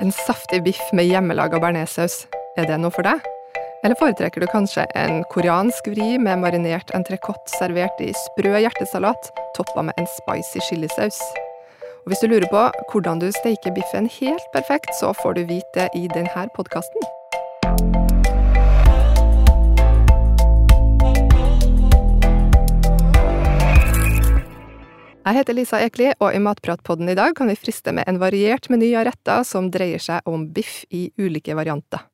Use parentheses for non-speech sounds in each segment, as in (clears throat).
En saftig biff med hjemmelaga bearnéssaus, er det noe for deg? Eller foretrekker du kanskje en koreansk vri med marinert entrecôte servert i sprø hjertesalat, toppa med en spicy chilisaus? Og hvis du lurer på hvordan du steiker biffen helt perfekt, så får du vite det i denne podkasten. Jeg heter Lisa Ekli, og i Matpratpodden i dag kan vi friste med en variert meny av retter som dreier seg om biff i ulike varianter.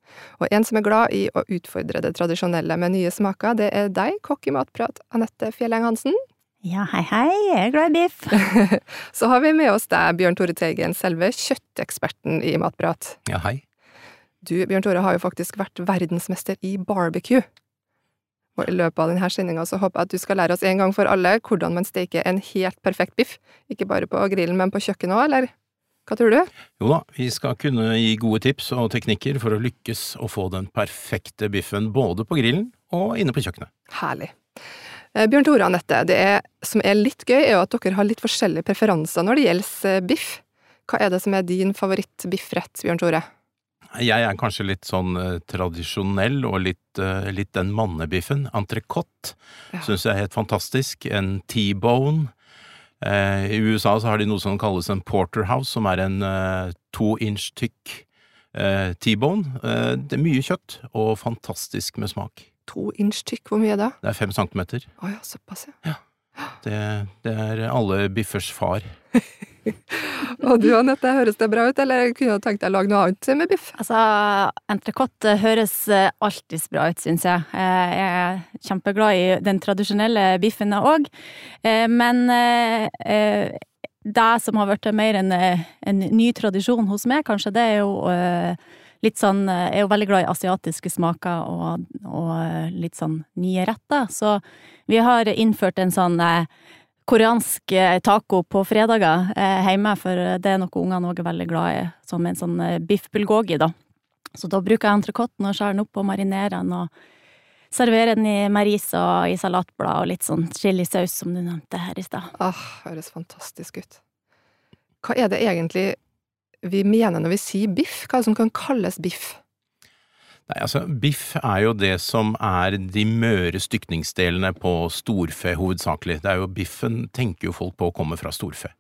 Og en som er glad i å utfordre det tradisjonelle med nye smaker, det er deg, kokk i Matprat, Anette Fjelleng Hansen. Ja, hei hei, jeg er glad i biff. (laughs) Så har vi med oss deg, Bjørn Tore Teigen, selve kjøtteksperten i Matprat. Ja, hei. Du, Bjørn Tore, har jo faktisk vært verdensmester i barbecue. Og i løpet av denne sendinga så håper jeg at du skal lære oss en gang for alle hvordan man steker en helt perfekt biff. Ikke bare på grillen, men på kjøkkenet òg, eller? Hva tror du? Jo da, vi skal kunne gi gode tips og teknikker for å lykkes å få den perfekte biffen både på grillen og inne på kjøkkenet. Herlig. Eh, Bjørn Tore og Anette, det er, som er litt gøy, er jo at dere har litt forskjellige preferanser når det gjelder eh, biff. Hva er det som er din favoritt-biffrett, Bjørn Tore? Jeg er kanskje litt sånn eh, tradisjonell og litt, eh, litt den mannebiffen. Entrecôte Ja. syns jeg er helt fantastisk. En T-bone. Eh, I USA så har de noe som kalles en porterhouse, som er en eh, to inch tykk eh, T-bone. Eh, det er mye kjøtt og fantastisk med smak. To inch tykk, hvor mye er det? Det er fem centimeter. Å ja, såpass, ja. Det, det er alle biffers far. (laughs) (laughs) Og du Anette, høres det bra ut, eller kunne du tenkt deg å lage noe annet med biff? Altså, entrecôte høres eh, alltids bra ut, syns jeg. Eh, Jeg er kjempeglad i den tradisjonelle biffen òg, men eh, eh, det som har blitt mer en, eh, en ny tradisjon hos meg, kanskje, det er jo eh, litt sånn eh, Jeg er jo veldig glad i asiatiske smaker og, og eh, litt sånn nye retter, så vi har innført en sånn eh, koreansk eh, taco på fredager eh, hjemme, for det er noe ungene òg er veldig glad i, som en sånn eh, biff bulgogi, da. Så da bruker jeg entrecôten og skjærer den opp og marinerer den, og serverer den i meris og i salatblad og litt sånn chilisaus, som du nevnte her i stad. Ah, høres fantastisk ut. Hva er det egentlig vi mener når vi sier biff? Hva er det som kan kalles biff? Nei, altså, biff er jo det som er de møre stykningsdelene på storfe hovedsakelig. Det er jo biffen tenker jo folk på å komme fra storfe.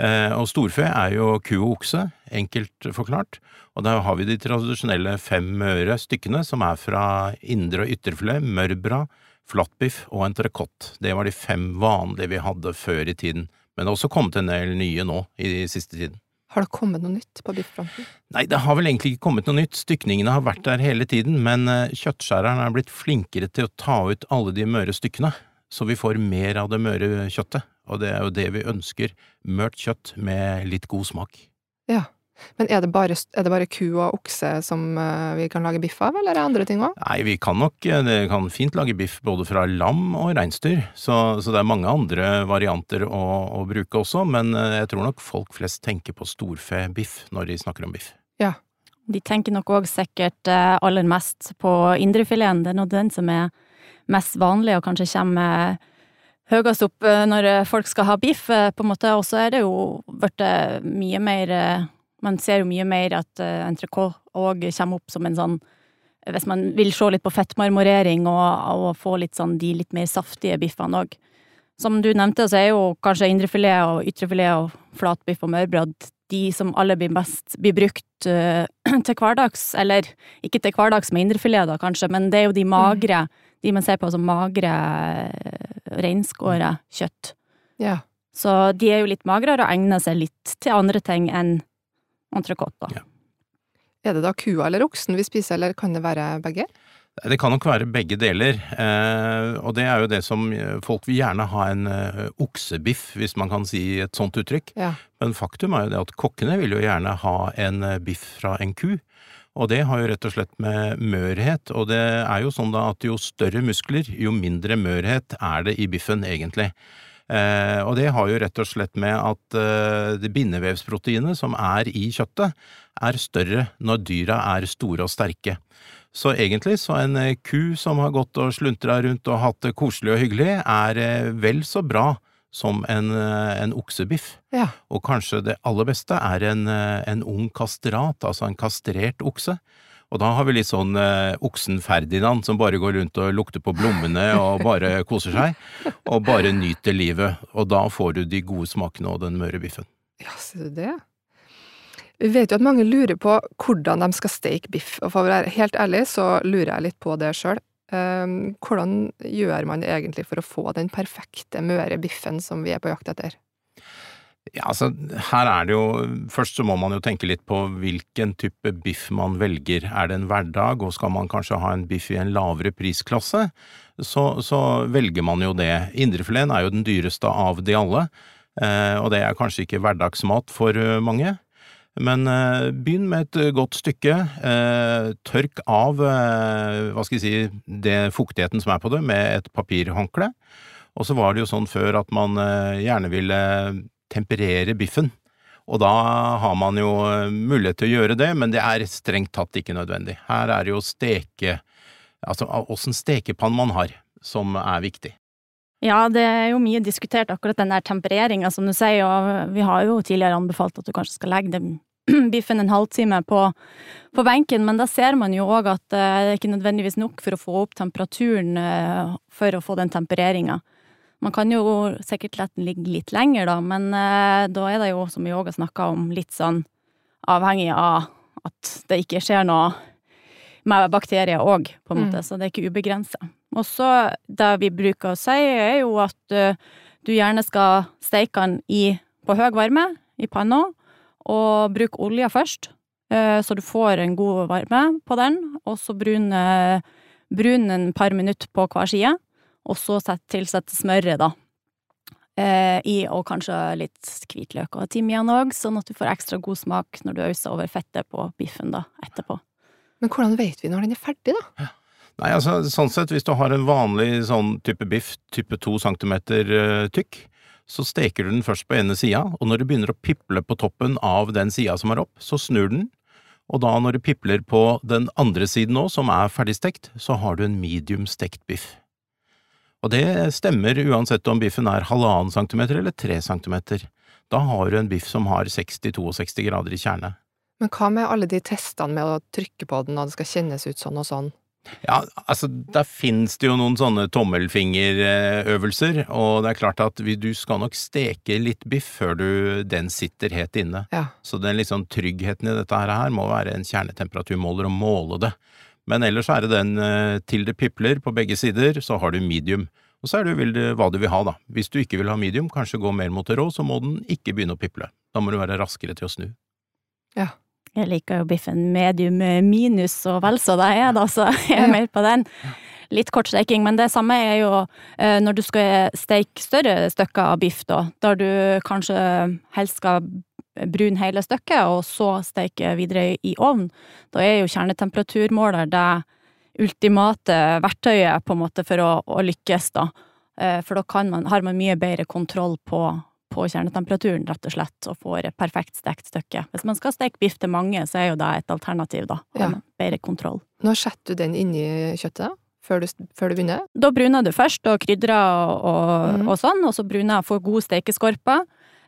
Eh, og storfe er jo ku og okse, enkelt forklart. Og da har vi de tradisjonelle fem møre stykkene, som er fra indre og ytterfilet, mørbra, flatbiff og entrecôte. Det var de fem vanlige vi hadde før i tiden. Men det har også kommet en del nye nå i siste tiden. Har det kommet noe nytt på biffronten? Nei, det har vel egentlig ikke kommet noe nytt. Stykningene har vært der hele tiden, men eh, kjøttskjæreren er blitt flinkere til å ta ut alle de møre stykkene, så vi får mer av det møre kjøttet. Og det er jo det vi ønsker. Mørt kjøtt med litt god smak. Ja. Men er det bare, er det bare ku og okse som eh, vi kan lage biff av, eller er det andre ting òg? Nei, vi kan nok eh, det kan fint lage biff både fra lam og reinsdyr, så, så det er mange andre varianter å, å bruke også, men eh, jeg tror nok folk flest tenker på storfebiff når de snakker om biff. Ja. De tenker nok òg sikkert aller mest på indrefileten, det er nå den som er mest vanlig og kanskje kommer høyest opp når folk skal ha biff, på en måte, og så er det jo blitt mye mer Man ser jo mye mer at uh, entrecôte òg kommer opp som en sånn Hvis man vil se litt på fettmarmorering og, og få litt sånn de litt mer saftige biffene òg. Som du nevnte, så er jo kanskje indrefilet og ytrefilet og flatbiff og mørbrød de som alle blir mest blir brukt uh, (clears throat) til hverdags, eller ikke til hverdags med indrefilet da, kanskje, men det er jo de magre, de man ser på som magre uh, reinskåra kjøtt. ja. Så de er jo litt magrere og egner seg litt til andre ting enn entrecôte. Ja. Er det da kua eller oksen vi spiser, eller kan det være begge? Det kan nok være begge deler, eh, og det er jo det som eh, folk vil gjerne ha en eh, oksebiff, hvis man kan si et sånt uttrykk. Ja. Men faktum er jo det at kokkene vil jo gjerne ha en eh, biff fra en ku. Og det har jo rett og slett med mørhet, og det er jo sånn da at jo større muskler, jo mindre mørhet er det i biffen, egentlig. Eh, og det har jo rett og slett med at eh, det bindevevsproteinet som er i kjøttet, er større når dyra er store og sterke. Så egentlig så en eh, ku som har gått og sluntra rundt og hatt det koselig og hyggelig, er vel så bra som en, en oksebiff. Ja. Og kanskje det aller beste er en, en ung kastrat, altså en kastrert okse. Og da har vi litt sånn eh, oksen Ferdinand som bare går rundt og lukter på blommene og bare (laughs) koser seg, og bare nyter livet. Og da får du de gode smakene og den møre biffen. Ja, ser du det? Vi vet jo at mange lurer på hvordan de skal steke biff, og for å være helt ærlig så lurer jeg litt på det sjøl. Hvordan gjør man det egentlig for å få den perfekte møre biffen som vi er på jakt etter? Ja, altså, her er det jo Først så må man jo tenke litt på hvilken type biff man velger. Er det en hverdag, og skal man kanskje ha en biff i en lavere prisklasse, så, så velger man jo det. Indrefileten er jo den dyreste av de alle, eh, og det er kanskje ikke hverdagsmat for eh, mange. Men eh, begynn med et godt stykke. Tørk av hva skal jeg si, det fuktigheten som er på det, med et papirhåndkle. Og så var det jo sånn før at man gjerne ville temperere biffen. Og da har man jo eh, mulighet til å gjøre det, men det er strengt tatt ikke nødvendig. Her er det jo steke… Altså åssen stekepann man har, som er viktig. Ja, det er jo mye diskutert akkurat den der tempereringa, som du sier, og vi har jo tidligere anbefalt at du kanskje skal legge den (clears throat) biffen en halvtime på, på benken, men da ser man jo òg at eh, det er ikke nødvendigvis nok for å få opp temperaturen eh, for å få den tempereringa. Man kan jo sikkert la den ligge litt lenger, da, men eh, da er det jo, som har snakka om, litt sånn avhengig av at det ikke skjer noe med bakterier òg, på en måte, mm. så det er ikke ubegrensa. Og så det vi bruker å si, er jo at uh, du gjerne skal steike den i, på høy varme i panna, og bruke olja først, uh, så du får en god varme på den, og så brune, brune en par minutter på hver side og så tilsette smøret, da. Eh, I, og kanskje litt hvitløk og timian òg, sånn at du får ekstra god smak når du auser over fettet på biffen da, etterpå. Men hvordan vet vi når den er ferdig, da? Ja. Nei, altså, sånn sett, hvis du har en vanlig sånn type biff, type to centimeter uh, tykk, så steker du den først på ene sida, og når det begynner å piple på toppen av den sida som er opp, så snur den, og da når det pipler på den andre siden òg, som er ferdigstekt, så har du en medium stekt biff. Og det stemmer uansett om biffen er halvannen centimeter eller tre centimeter. Da har du en biff som har 60-62 grader i kjerne. Men hva med alle de testene med å trykke på den og det skal kjennes ut sånn og sånn? Ja, altså, der finnes det jo noen sånne tommelfingerøvelser, og det er klart at du skal nok steke litt biff før du, den sitter helt inne. Ja. Så den liksom tryggheten i dette her må være en kjernetemperaturmåler og måle det. Men ellers er det den eh, til det pipler på begge sider, så har du medium. Og så er det jo hva du vil ha, da. Hvis du ikke vil ha medium, kanskje gå mer mot det rå, så må den ikke begynne å piple. Da må du være raskere til å snu. Ja. Jeg liker jo biffen medium minus og vel så det er, da, så (laughs) jeg er mer på den. Litt kort steking, men det samme er jo eh, når du skal steke større stykker av biff, da, der du kanskje helst skal brune hele stykket, og så steke videre i ovn. Da er jo kjernetemperaturmåler det ultimate verktøyet på en måte for å, å lykkes, da. Eh, for da man, har man mye bedre kontroll på, på, kjernetemperaturen, rett og slett, og får et perfekt stekt stykke. Hvis man skal steke biff til mange, så er jo det et alternativ, da. Ja. Bedre kontroll. Når setter du den inni kjøttet? Før du, før du, begynner? Da bruner du først, og krydrer og, og, mm. og sånn, og så bruner jeg for god stekeskorpe.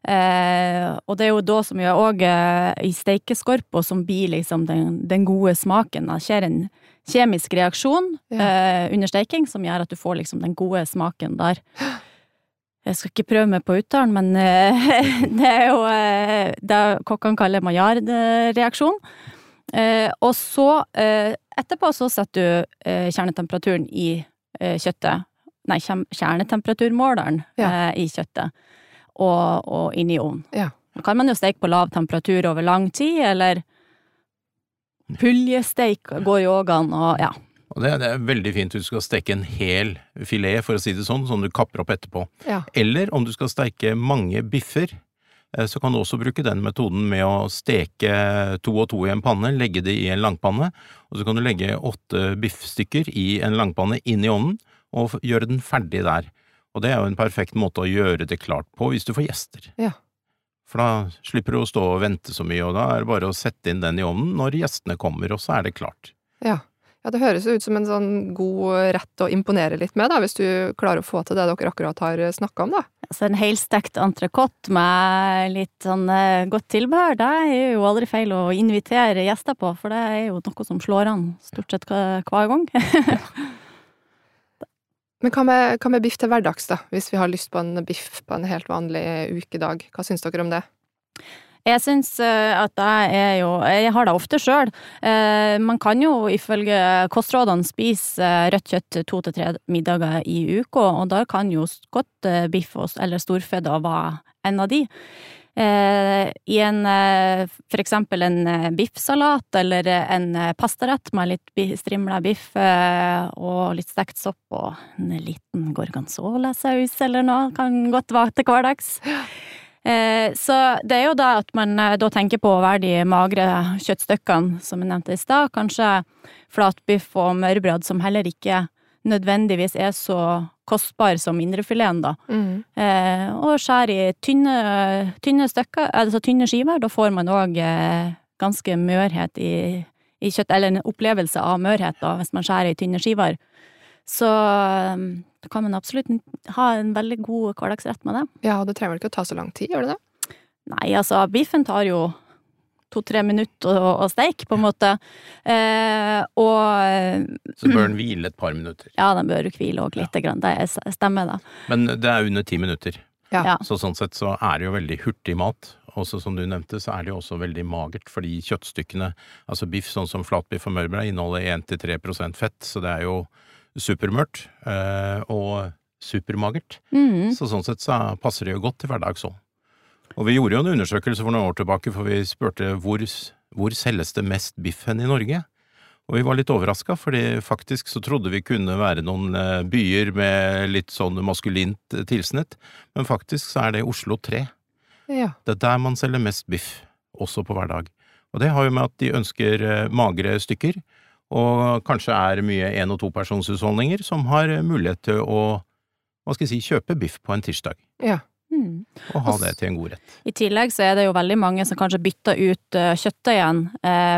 Eh, og det er jo da som gjør òg eh, i steikeskorpa som blir liksom den, den, gode smaken. Det skjer en kjemisk reaksjon ja. eh, under steiking som gjør at du får liksom den gode smaken der. Jeg skal ikke prøve meg på uttalen, men (laughs) det er jo det kokkene kaller Maillard-reaksjon. Eh, og så, etterpå så setter du kjernetemperaturen i kjøttet. Nei, kjernetemperaturmåleren ja. i kjøttet og, og inn i ovnen. Ja. Da kan man jo steke på lav temperatur over lang tid, eller puljesteik går jo òg an, og ja. Og det, det, er veldig fint hvis du skal steke en hel filet, for å si det sånn, som du kapper opp etterpå. Ja. Eller om du skal steke mange biffer, eh, så kan du også bruke den metoden med å steke to og to i en panne, legge det i en langpanne, og så kan du legge åtte biffstykker i en langpanne inn i ovnen, og gjøre den ferdig der. Og det er jo en perfekt måte å gjøre det klart på hvis du får gjester. Ja. For da slipper du å stå og vente så mye, og da er det bare å sette inn den i ovnen når gjestene kommer, og så er det klart. Ja. Ja, Det høres ut som en sånn god rett å imponere litt med, da, hvis du klarer å få til det dere akkurat har snakka om, da. Altså en helstekt entrecôte med litt sånn eh, godt tilbehør, det er jo aldri feil å invitere gjester på, for det er jo noe som slår an stort sett hver gang. (laughs) Men hva med, hva med biff til hverdags, da? Hvis vi har lyst på en biff på en helt vanlig ukedag, hva syns dere om det? Jeg syns eh, at jeg er jo Jeg har det ofte sjøl. Eh, man kan jo ifølge kostrådene spise eh, rødt kjøtt to til tre middager i uka, og da kan jo godt biff eller storfe da være en av de. I en for eksempel en biffsalat eller en pastarett med litt strimla biff og litt stekt sopp og en liten gorgonzola-saus eller noe, kan godt være til hverdags. Eh, så det er jo da at man eh, da tenker på å være de magre kjøttstykkene som jeg nevnte i stad. Kanskje flatbiff og mørbrød som heller ikke nødvendigvis er så kostbar som indrefileten, da. Mm. Eh, og skjære i tynne, tynne, stykker, altså tynne skiver. Da får man òg ganske mørhet i, i kjøtt, eller en opplevelse av mørhet, da, hvis man skjærer i tynne skiver. Så um, da kan man absolutt ha en veldig god hverdagsrett med det. Ja, og det trenger vel ikke å ta så lang tid, gjør det det? Nei, altså, biffen tar jo to-tre minutter å, å steike, på en måte. Eh, og Så bør den hvile et par minutter? Ja, den bør hvile òg lite ja. grann. Det stemmer, da. Men det er under ti minutter. Ja. Så sånn sett så er det jo veldig hurtig mat. Også som du nevnte, så er det jo også veldig magert, fordi kjøttstykkene, altså biff sånn som flatbiff og mørbrad, inneholder 1-3% fett, så det er jo supermørt. eh, og supermagert. Mm. Så sånn sett så passer det jo godt til hverdags òg. Og vi gjorde jo en undersøkelse for noen år tilbake, for vi spurte hvor, hvor selges det mest biff hen i Norge? Og vi var litt overraska, fordi faktisk så trodde vi kunne være noen eh, byer med litt sånn maskulint tilsnitt, men faktisk så er det Oslo 3. Ja. Det er der man selger mest biff, også på hverdag. Og det har jo med at de ønsker eh, magre stykker, og kanskje er mye en- og topersonshusholdninger som har mulighet til å, hva skal jeg si, kjøpe biff på en tirsdag. Ja. Mm. Og ha det til en god rett. I tillegg så er det jo veldig mange som kanskje bytter ut kjøttdeigen kjøttet igjen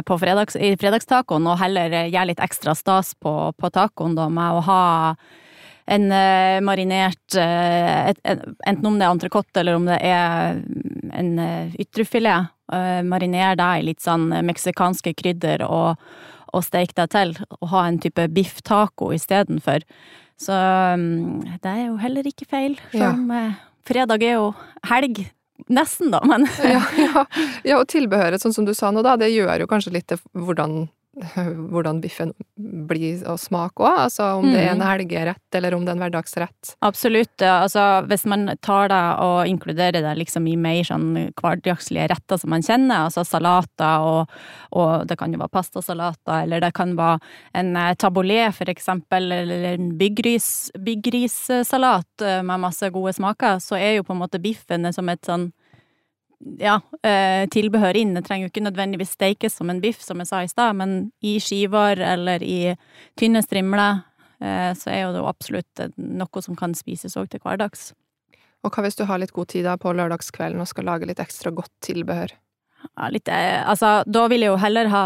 uh, fredags, i fredagstacoen, og heller uh, gjør litt ekstra stas på, på tacoen da, med å ha en uh, marinert et, et, Enten om det er entrecôte eller om det er en ytrefilet. Mariner det i litt sånn meksikanske krydder og og steik det til, og ha en type biff taco istedenfor. Så um, det er jo heller ikke feil, selv om ja. Fredag er jo helg. Nesten, da, men ja, ja, ja, og tilbehøret, sånn som du sa nå, da, det gjør jo kanskje litt til hvordan (laughs) hvordan biffen blir å smake òg, altså om mm. det er en mm. helgerett eller om det er en hverdagsrett. Absolutt, altså hvis man tar det og inkluderer det liksom i mer sånn hverdagslige retter som man kjenner, altså salater og, og det kan jo være pastasalater, eller det kan være en tabolé for eksempel, eller en byggrissalat eh, med masse gode smaker, så er jo på en måte biffen som et sånn ja, tilbehøret tilbehør inn. Trenger jo ikke nødvendigvis steikes som en biff, som jeg sa i stad, men i skiver eller i tynne strimler, eh, så er jo det jo absolutt noe som kan spises òg til hverdags. Og hva hvis du har litt god tid da på lørdagskvelden og skal lage litt ekstra godt tilbehør? Ja, litt, eh, altså, da vil jeg jo heller ha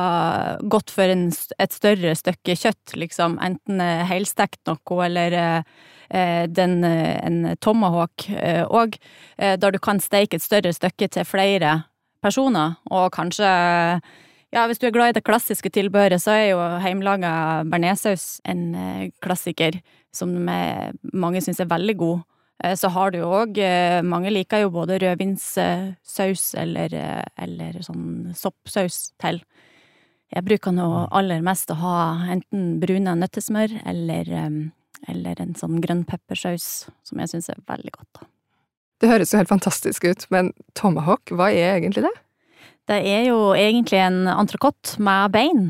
gått for en, et større stykke kjøtt, liksom. Enten helstekt noe, eller Eh, den, eh, en tomahawk òg, eh, der du kan steike et større stykke til flere personer, og kanskje ja, hvis du er glad i det klassiske tilbehøret, så er jo heimelaga bearnéssaus en klassiker som mange syns er veldig god. Så har du jo òg Mange liker jo både rødvinssaus eller, eller sånn soppsaus til. Jeg bruker nå aller mest å ha enten bruna nøttesmør eller eller en sånn grønn peppersaus, som jeg syns er veldig godt. da. Det høres jo helt fantastisk ut, men tomahawk, hva er egentlig det? Det er jo egentlig en entrecôte med bein.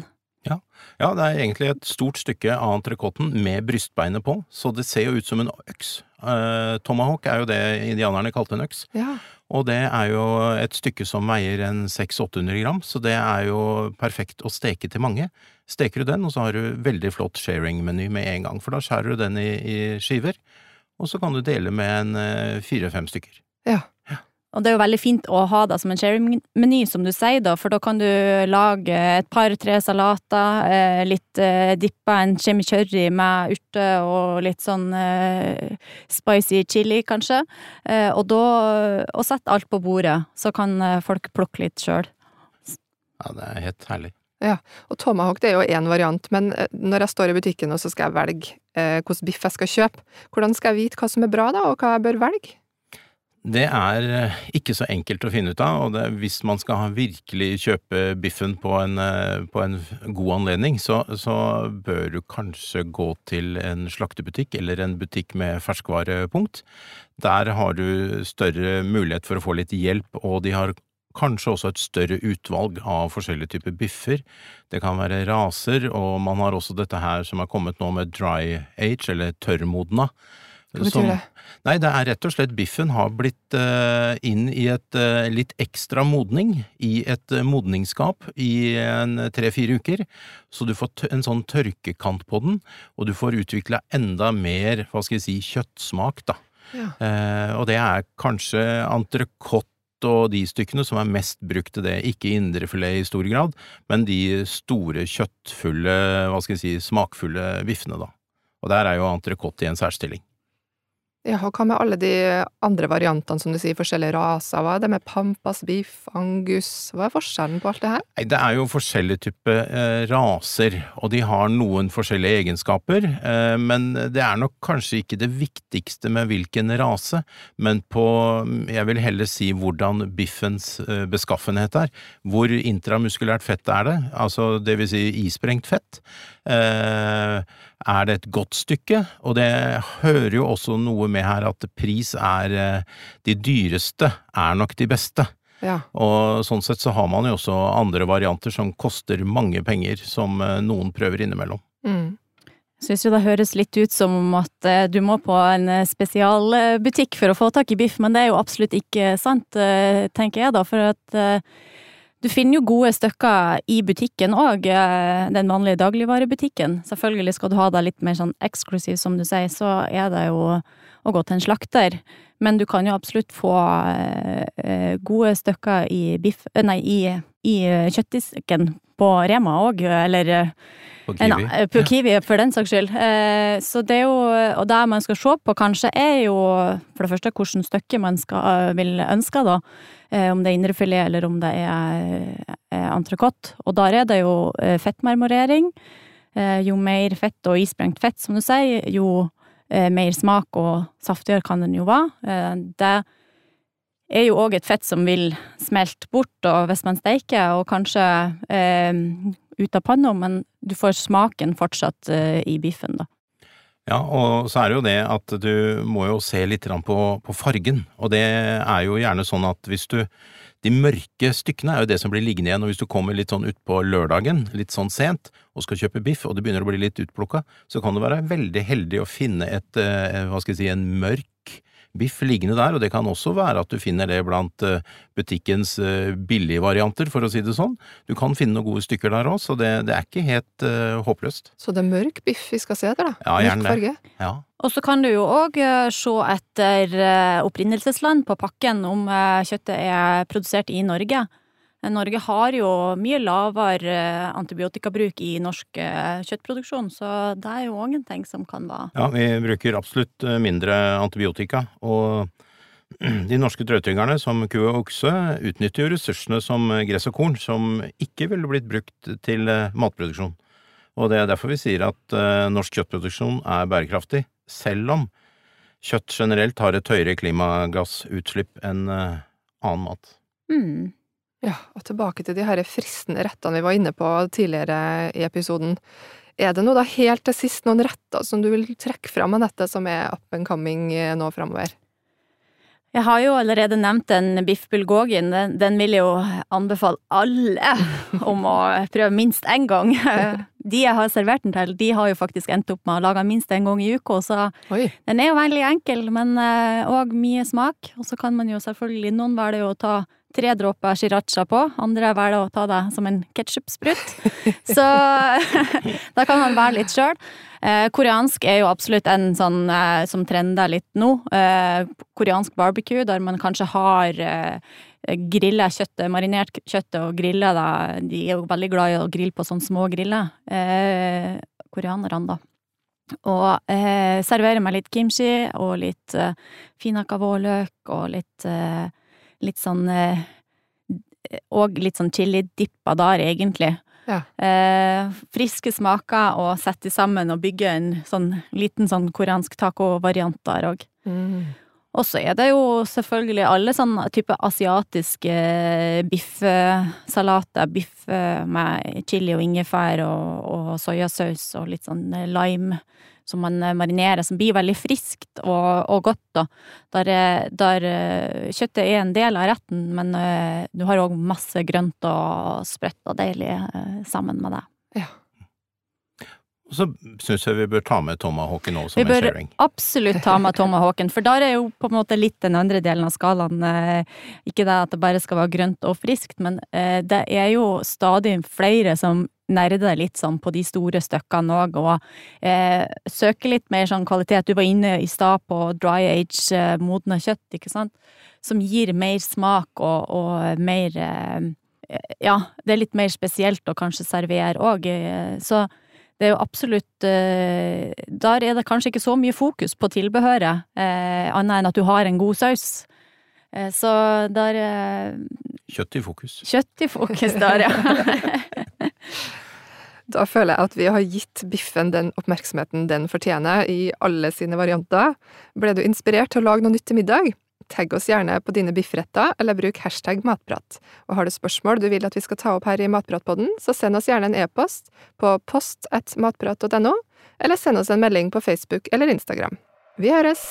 Ja. ja, det er egentlig et stort stykke av entrecôten med brystbeinet på, så det ser jo ut som en øks. Uh, tomahawk er jo det indianerne kalte en øks. Ja. Og det er jo et stykke som veier en 600-800 gram, så det er jo perfekt å steke til mange. Steker du den, og så har du veldig flott sharing-meny med en gang, for da skjærer du den i, i skiver, og så kan du dele med en eh, fire-fem stykker. Ja. Og det er jo veldig fint å ha det som en sherrymeny, som du sier, da, for da kan du lage et par-tre salater, eh, litt eh, dippa en chimichurri med urter og litt sånn eh, spicy chili, kanskje, eh, og da Og sette alt på bordet, så kan folk plukke litt sjøl. Ja, det er helt herlig. Ja, og tomahawk det er jo én variant, men når jeg står i butikken og så skal jeg velge eh, hvilken biff jeg skal kjøpe, hvordan skal jeg vite hva som er bra da, og hva jeg bør velge? Det er eh, ikke så enkelt å finne ut av, og det, hvis man skal virkelig kjøpe biffen på en, eh, på en god anledning, så, så, bør du kanskje gå til en slaktebutikk eller en butikk med ferskvarepunkt. Der har du større mulighet for å få litt hjelp, og de har kanskje også et større utvalg av forskjellige typer biffer. Det kan være raser, og man har også dette her som er kommet nå med dry age, eller tørrmodna. Hva betyr det? Nei, det er rett og slett biffen har blitt uh, inn i et uh, litt ekstra modning, i et uh, modningsskap i en tre-fire uker. Så du får en sånn tørkekant på den, og du får utvikla enda mer, hva skal jeg si, kjøttsmak, da. Ja. og det er kanskje entrecôte og de stykkene som er mest brukt til det, ikke indrefilet i stor grad, men de store kjøttfulle, hva skal jeg si, smakfulle biffene, da. Og der er jo entrecôte i en særstilling. Ja, og hva med alle de andre variantene, som du sier, forskjellige raser? Hva er det med pampas, biff, angus? Hva er forskjellen på alt det her? Nei, det er jo forskjellige typer eh, raser, og de har noen forskjellige egenskaper. Eh, men det er nok kanskje ikke det viktigste med hvilken rase, men på, jeg vil heller si hvordan biffens eh, beskaffenhet er. Hvor intramuskulært fett er det? Altså det vil si isprengt fett. Eh, er det et godt stykke? Og det hører jo også noe med her at pris er eh, De dyreste er nok de beste. Ja. Og sånn sett så har man jo også andre varianter som koster mange penger, som eh, noen prøver innimellom. Mm. Syns jo det høres litt ut som at du må på en spesialbutikk for å få tak i biff, men det er jo absolutt ikke sant, tenker jeg da, for at du finner jo gode stykker i butikken òg, eh, den vanlige dagligvarebutikken. Selvfølgelig skal du ha deg litt mer sånn eksklusiv, som du sier, så er det jo å gå til en slakter. Men du kan jo absolutt få eh, gode stykker i biff Nei, i, i kjøttdisken på Rema òg, eller på Kiwi. Nei, på Kiwi, for den saks skyld. Så det er jo Og det man skal se på, kanskje, er jo for det første hvilket stykke man skal, vil ønske, da. Eh, om det er indrefilet eller om det er entrecôte. Og der er det jo eh, fettmarmorering. Eh, jo mer fett og isprengt fett, som du sier, jo mer smak og saftigere kan den jo være. Det er jo òg et fett som vil smelte bort og hvis man steiker, og kanskje eh, ut av panna, men du får smaken fortsatt eh, i biffen, da. Ja, og så er det jo det at du må jo se litt på, på, fargen, og det er jo gjerne sånn at hvis du De mørke stykkene er jo det som blir liggende igjen, og hvis du kommer litt sånn utpå lørdagen, litt sånn sent, og skal kjøpe biff, og det begynner å bli litt utplukka, så kan du være veldig heldig å finne et, eh, hva skal jeg si, en mørk biff liggende der, og det kan også være at du finner det blant eh, butikkens eh, billige varianter, for å si det sånn. Du kan finne noen gode stykker der òg, så det, det, er ikke helt uh, håpløst. Så det er mørk biff vi skal se etter, da? Ja, gjerne det. Ja. Og så kan du jo òg se etter opprinnelsesland på pakken, om kjøttet er produsert i Norge. Norge har jo mye lavere eh, antibiotikabruk i norsk eh, kjøttproduksjon, så det er jo òg en ting som kan være Ja, vi bruker absolutt eh, mindre antibiotika, og (clears throat) de norske drøvtyggerne, som ku og okse, utnytter jo ressursene som gress og korn, som ikke ville blitt brukt til matproduksjon. Og det er derfor vi sier at norsk kjøttproduksjon er bærekraftig, selv om kjøtt generelt har et høyere klimagassutslipp enn annen mat. Mm. Ja, og tilbake til de her fristende rettene vi var inne på tidligere i episoden. Er det noe da helt til sist noen retter som du vil trekke fram av dette som er up and coming eh, nå framover? Jeg har jo allerede nevnt den biff bulgogin. Den, den vil jeg jo anbefale alle (laughs) om å prøve minst én gang. (laughs) De jeg har servert den til, de har jo faktisk endt opp med å lage den minst én gang i uka, så Oi. den er jo veldig enkel, men òg uh, mye smak. Og så kan man jo selvfølgelig, noen velger jo å ta tre dråper shiracha på, andre velger å ta det som en ketsjupsprut. (laughs) Så (laughs) da kan man være litt sjøl. Eh, koreansk er jo absolutt en sånn eh, som trender litt nå. Eh, koreansk barbecue, der man kanskje har eh, grilla kjøttet, marinert kjøttet og grilla det. De er jo veldig glad i å grille på sånne små griller. Koreanerne, da. Og eh, serverer meg litt kimchi og litt eh, finhakka vårløk og litt eh, litt sånn eh, Og litt sånn chili-dippa der, egentlig. Ja. Eh, friske smaker, og sette sammen og bygge en sånn liten sånn koreansk taco-variant der òg. Mm. Og så er det jo selvfølgelig alle sånne type asiatiske biffsalater. Biff med chili og ingefær og, og soyasaus og litt sånn lime som man marinerer, som blir veldig friskt og, og godt, da. Der, der, kjøttet er en del av retten, men uh, du har òg masse grønt og sprøtt og deilig uh, sammen med det. Ja. Og så syns jeg vi bør ta med tomahawken òg som Vi bør absolutt ta med tomahawken, for der er jo på en måte litt den andre delen av skalaen. eh, Ikke det at det bare skal være grønt og friskt, men eh, det er jo stadig flere som nerder litt sånn på de store stykkene òg, og eh, søke litt mer sånn kvalitet. Du var inne i stad på dry age, eh, modna kjøtt, ikke sant, som gir mer smak og, og mer eh, Ja, det er litt mer spesielt å kanskje servere òg, eh, så det er jo absolutt eh, Der er det kanskje ikke så mye fokus på tilbehøret, eh, annet enn at du har en god saus. Så der Kjøtt i fokus. Kjøtt i fokus der, ja. (laughs) (laughs) Da føler jeg at vi har gitt biffen den oppmerksomheten den fortjener i alle sine varianter. Ble du inspirert til å lage noe nytt til middag? Tagg oss gjerne på dine biffretter, eller bruk hashtag matprat. Og har du spørsmål du vil at vi skal ta opp her i Matpratpodden, så send oss gjerne en e-post på post at matprat.no, eller send oss en melding på Facebook eller Instagram. Vi høres!